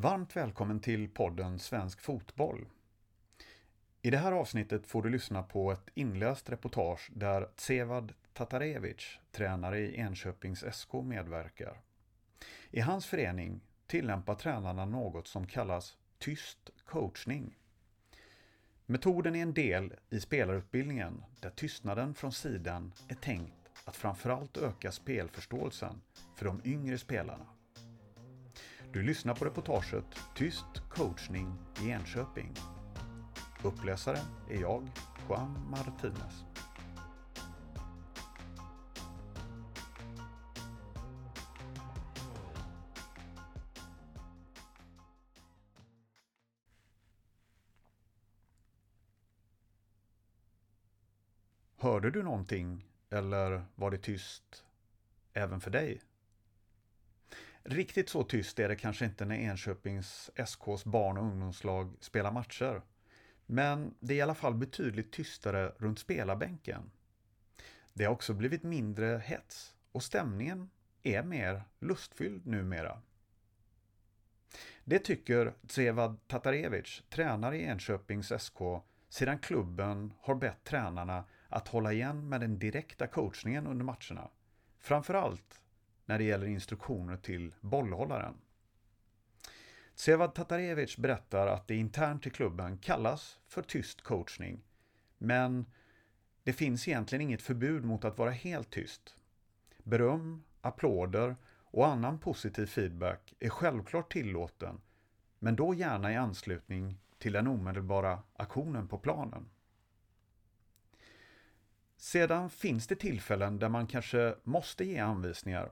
Varmt välkommen till podden Svensk Fotboll. I det här avsnittet får du lyssna på ett inläst reportage där Tsevad Tatarevic, tränare i Enköpings SK, medverkar. I hans förening tillämpar tränarna något som kallas tyst coachning. Metoden är en del i spelarutbildningen där tystnaden från sidan är tänkt att framförallt öka spelförståelsen för de yngre spelarna. Du lyssnar på reportaget Tyst coachning i Enköping. Uppläsare är jag, Juan Martinez. Hörde du någonting eller var det tyst även för dig? Riktigt så tyst är det kanske inte när Enköpings SKs barn och ungdomslag spelar matcher. Men det är i alla fall betydligt tystare runt spelarbänken. Det har också blivit mindre hets och stämningen är mer lustfylld numera. Det tycker Tsevad Tatarevic, tränare i Enköpings SK, sedan klubben har bett tränarna att hålla igen med den direkta coachningen under matcherna. Framförallt när det gäller instruktioner till bollhållaren. Sevad Tatarevic berättar att det internt i klubben kallas för tyst coachning, men det finns egentligen inget förbud mot att vara helt tyst. Beröm, applåder och annan positiv feedback är självklart tillåten, men då gärna i anslutning till den omedelbara aktionen på planen. Sedan finns det tillfällen där man kanske måste ge anvisningar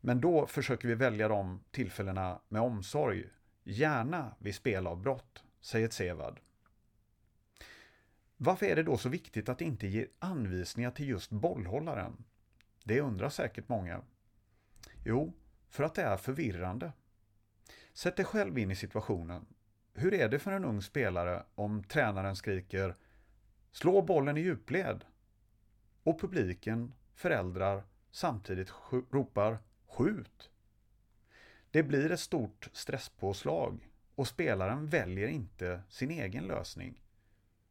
men då försöker vi välja de tillfällena med omsorg, gärna vid spelavbrott, säger Tsevad. Varför är det då så viktigt att inte ge anvisningar till just bollhållaren? Det undrar säkert många. Jo, för att det är förvirrande. Sätt dig själv in i situationen. Hur är det för en ung spelare om tränaren skriker ”Slå bollen i djupled” och publiken, föräldrar samtidigt ropar ”skjut”. Det blir ett stort stresspåslag och spelaren väljer inte sin egen lösning.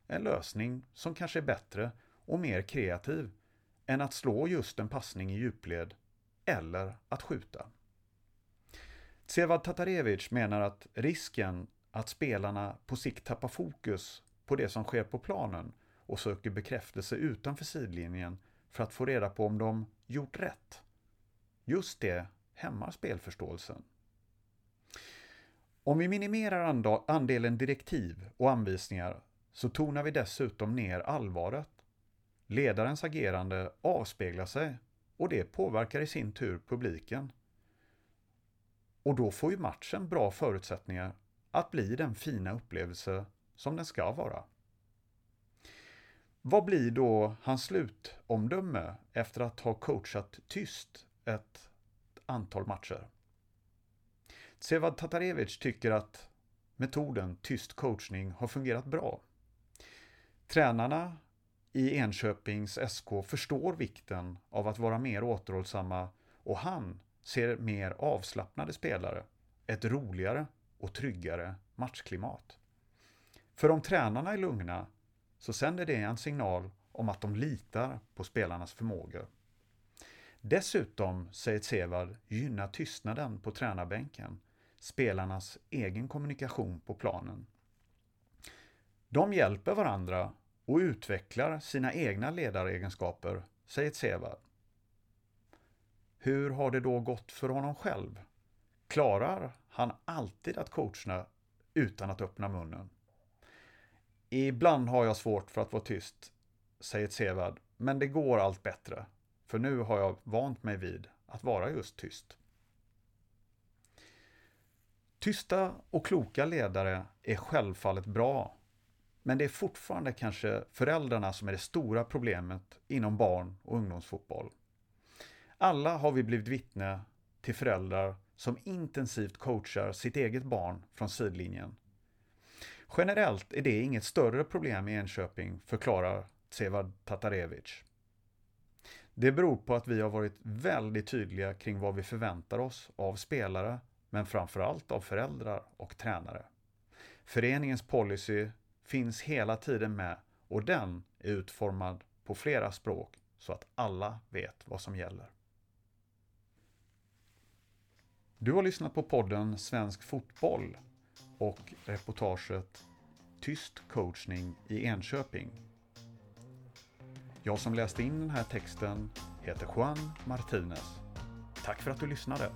En lösning som kanske är bättre och mer kreativ än att slå just en passning i djupled eller att skjuta. Tsevad Tatarevic menar att risken att spelarna på sikt tappar fokus på det som sker på planen och söker bekräftelse utanför sidlinjen för att få reda på om de gjort rätt. Just det hämmar spelförståelsen. Om vi minimerar andelen direktiv och anvisningar så tonar vi dessutom ner allvaret. Ledarens agerande avspeglar sig och det påverkar i sin tur publiken. Och då får ju matchen bra förutsättningar att bli den fina upplevelse som den ska vara. Vad blir då hans slutomdöme efter att ha coachat tyst ett antal matcher? Sevad Tatarevic tycker att metoden tyst coachning har fungerat bra. Tränarna i Enköpings SK förstår vikten av att vara mer återhållsamma och han ser mer avslappnade spelare, ett roligare och tryggare matchklimat. För om tränarna är lugna så sänder det en signal om att de litar på spelarnas förmågor. Dessutom, säger Tsevad, gynnar tystnaden på tränarbänken spelarnas egen kommunikation på planen. De hjälper varandra och utvecklar sina egna ledaregenskaper, säger Tsevad. Hur har det då gått för honom själv? Klarar han alltid att coacha utan att öppna munnen? Ibland har jag svårt för att vara tyst, säger Tsevad, men det går allt bättre. För nu har jag vant mig vid att vara just tyst. Tysta och kloka ledare är självfallet bra, men det är fortfarande kanske föräldrarna som är det stora problemet inom barn och ungdomsfotboll. Alla har vi blivit vittne till föräldrar som intensivt coachar sitt eget barn från sidlinjen Generellt är det inget större problem i Enköping, förklarar Tsevad Tatarevic. Det beror på att vi har varit väldigt tydliga kring vad vi förväntar oss av spelare men framförallt av föräldrar och tränare. Föreningens policy finns hela tiden med och den är utformad på flera språk så att alla vet vad som gäller. Du har lyssnat på podden Svensk Fotboll och reportaget Tyst coachning i Enköping. Jag som läste in den här texten heter Juan Martinez. Tack för att du lyssnade!